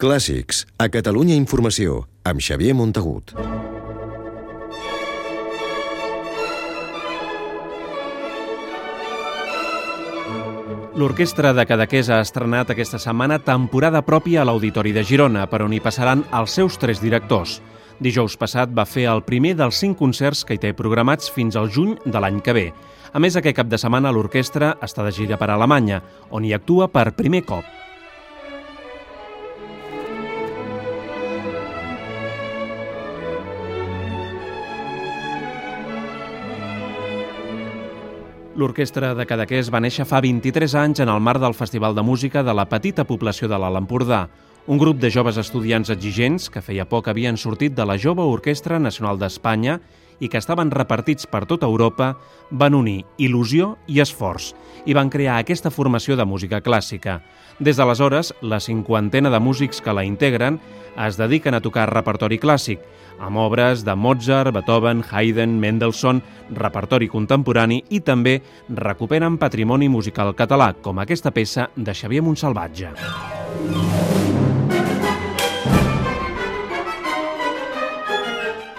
Clàssics, a Catalunya Informació, amb Xavier Montagut. L'Orquestra de Cadaqués ha estrenat aquesta setmana temporada pròpia a l'Auditori de Girona, per on hi passaran els seus tres directors. Dijous passat va fer el primer dels cinc concerts que hi té programats fins al juny de l'any que ve. A més, aquest cap de setmana l'orquestra està de gira per Alemanya, on hi actua per primer cop. L'Orquestra de Cadaqués va néixer fa 23 anys en el marc del Festival de Música de la petita població de l'Alt Empordà, un grup de joves estudiants exigents que feia poc havien sortit de la Jove Orquestra Nacional d'Espanya i que estaven repartits per tota Europa, van unir il·lusió i esforç i van crear aquesta formació de música clàssica. Des d'aleshores, la cinquantena de músics que la integren es dediquen a tocar repertori clàssic, amb obres de Mozart, Beethoven, Haydn, Mendelssohn, repertori contemporani i també recuperen patrimoni musical català, com aquesta peça de Xavier Montsalvatge.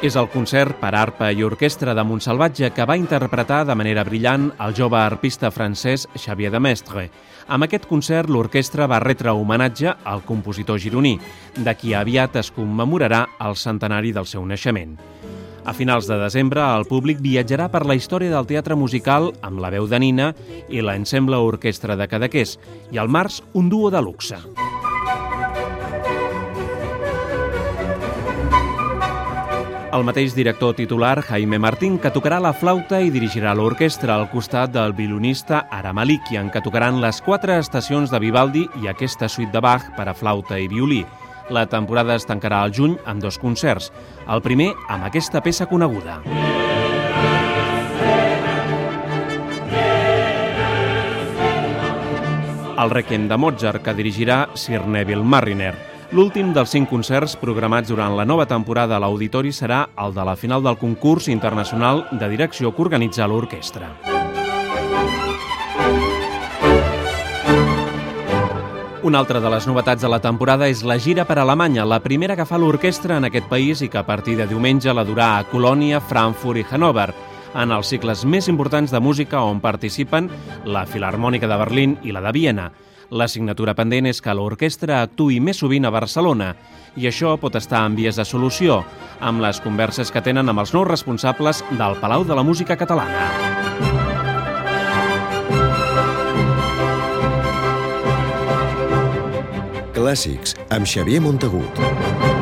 És el concert per arpa i orquestra de Montsalvatge que va interpretar de manera brillant el jove arpista francès Xavier de Mestre. Amb aquest concert, l'orquestra va retre homenatge al compositor gironí, de qui aviat es commemorarà el centenari del seu naixement. A finals de desembre, el públic viatjarà per la història del teatre musical amb la veu de Nina i l'ensemble orquestra de Cadaqués, i al març un duo de luxe. El mateix director titular, Jaime Martín, que tocarà la flauta i dirigirà l'orquestra al costat del violonista Ara Malikian, que tocaran les quatre estacions de Vivaldi i aquesta suite de Bach per a flauta i violí. La temporada es tancarà al juny amb dos concerts. El primer amb aquesta peça coneguda. El Requiem de Mozart, que dirigirà Sir Neville Marriner. L'últim dels cinc concerts programats durant la nova temporada a l'Auditori serà el de la final del concurs internacional de direcció que organitza l'orquestra. Una altra de les novetats de la temporada és la gira per Alemanya, la primera que fa l'orquestra en aquest país i que a partir de diumenge la durà a Colònia, Frankfurt i Hannover, en els cicles més importants de música on participen la Filarmònica de Berlín i la de Viena. L'assignatura pendent és que l'orquestra actui més sovint a Barcelona i això pot estar en vies de solució amb les converses que tenen amb els nous responsables del Palau de la Música Catalana. Clàssics, amb Xavier Montagut.